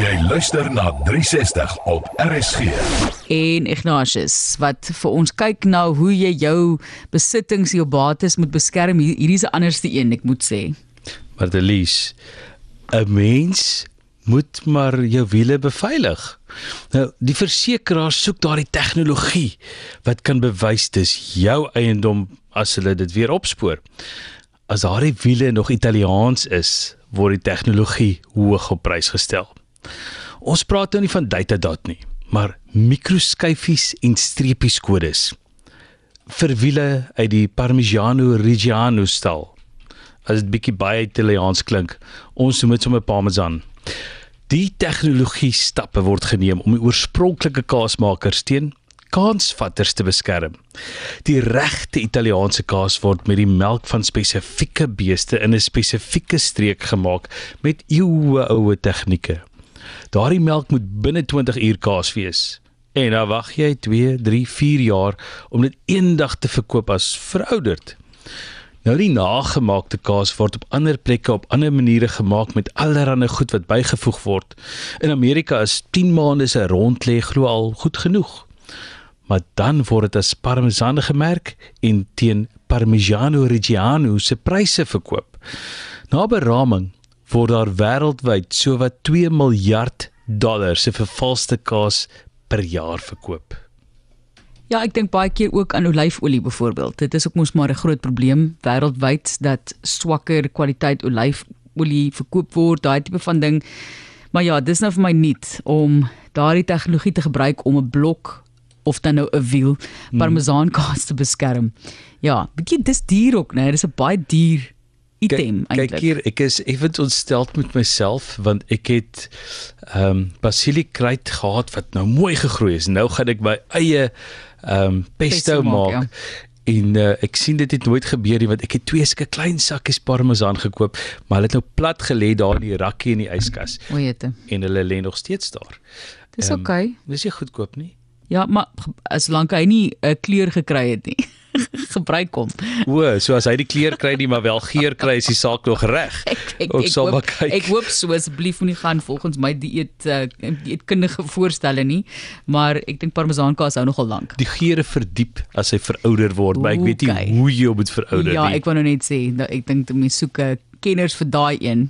Jy luister na 360 op RSG. en Ignatius wat vir ons kyk na hoe jy jou besittings, jou bates moet beskerm. Hier- Hierdie is 'n anderste een, ek moet sê. Maar Delies, 'n mens moet maar jou wiele beveilig. Nou, die versekeraar soek daardie tegnologie wat kan bewys dis jou eiendom as hulle dit weer opspoor. As daardie wiele nog Italiaans is, word die tegnologie hoog op prys gestel. Ons praat nou nie van datadot nie, maar mikroskyfies en streepies kodes vir wiele uit die Parmigiano Reggiano stal as dit bietjie baie Italiaans klink. Ons noem dit sommer Parmesan. Die tegnologie stappe word geneem om die oorspronklike kaasmakers teen kansvatters te beskerm. Die regte Italiaanse kaas word met die melk van spesifieke beeste in 'n spesifieke streek gemaak met eeue oue tegnieke. Daardie melk moet binne 20 uur kaas wees. En dan wag jy 2, 3, 4 jaar om dit eendag te verkoop as verouderd. Nou die nagemaakte kaas word op ander plekke op ander maniere gemaak met allerlei goed wat bygevoeg word. In Amerika is 10 maande se rondlê glo al goed genoeg. Maar dan word dit as Parmesan gemerk en teen Parmigiano Reggiano se pryse verkoop. Na beraming word daar wêreldwyd sowat 2 miljard dollar se vervalste kaas per jaar verkoop. Ja, ek dink baie keer ook aan olyfolie byvoorbeeld. Dit is ook mos maar 'n groot probleem wêreldwyd dat swakker kwaliteit olyfolie verkoop word, daai tipe van ding. Maar ja, dis nou vir my nuut om daardie tegnologie te gebruik om 'n blok of dan nou 'n wiel parmesaankaas te beskerm. Ja, bietjie dis duur ook, né? Dis 'n baie duur item Kyk, kyk eintlik. hier, ek is effens ontsteld met myself want ek het ehm um, basiliekruid gehad wat nou mooi gegroei is. Nou gaan ek my eie ehm um, pesto, Pesto maak, maak. En uh, ek sien dit het nooit gebeur nie want ek het twee sulke klein sakkies parmesan gekoop, maar hulle het nou plat gelê daar in die rakkie in die yskas O, jete. en hulle lê nog steeds daar. Dis Ehm, oké. Okay. Dis nie goedkoop nie. Ja, maar as lank hy nie 'n kleur gekry het nie. gebruik hom. O, so as hy die kleur kry nie maar wel geur kry, is die saak nog reg. Ek ek ek sal hoop, ek hoop so asseblief moenie gaan volgens my dieet uh, dieetkundige voorstelle nie, maar ek dink parmesaankaas hou nogal lank. Die geure verdiep as hy verouder word, maar ek weet nie Okay. hoe jy hom moet verouder Ja, nie. ek wou nou net sê, nou, ek dink mense soek 'n kenners vir daai een.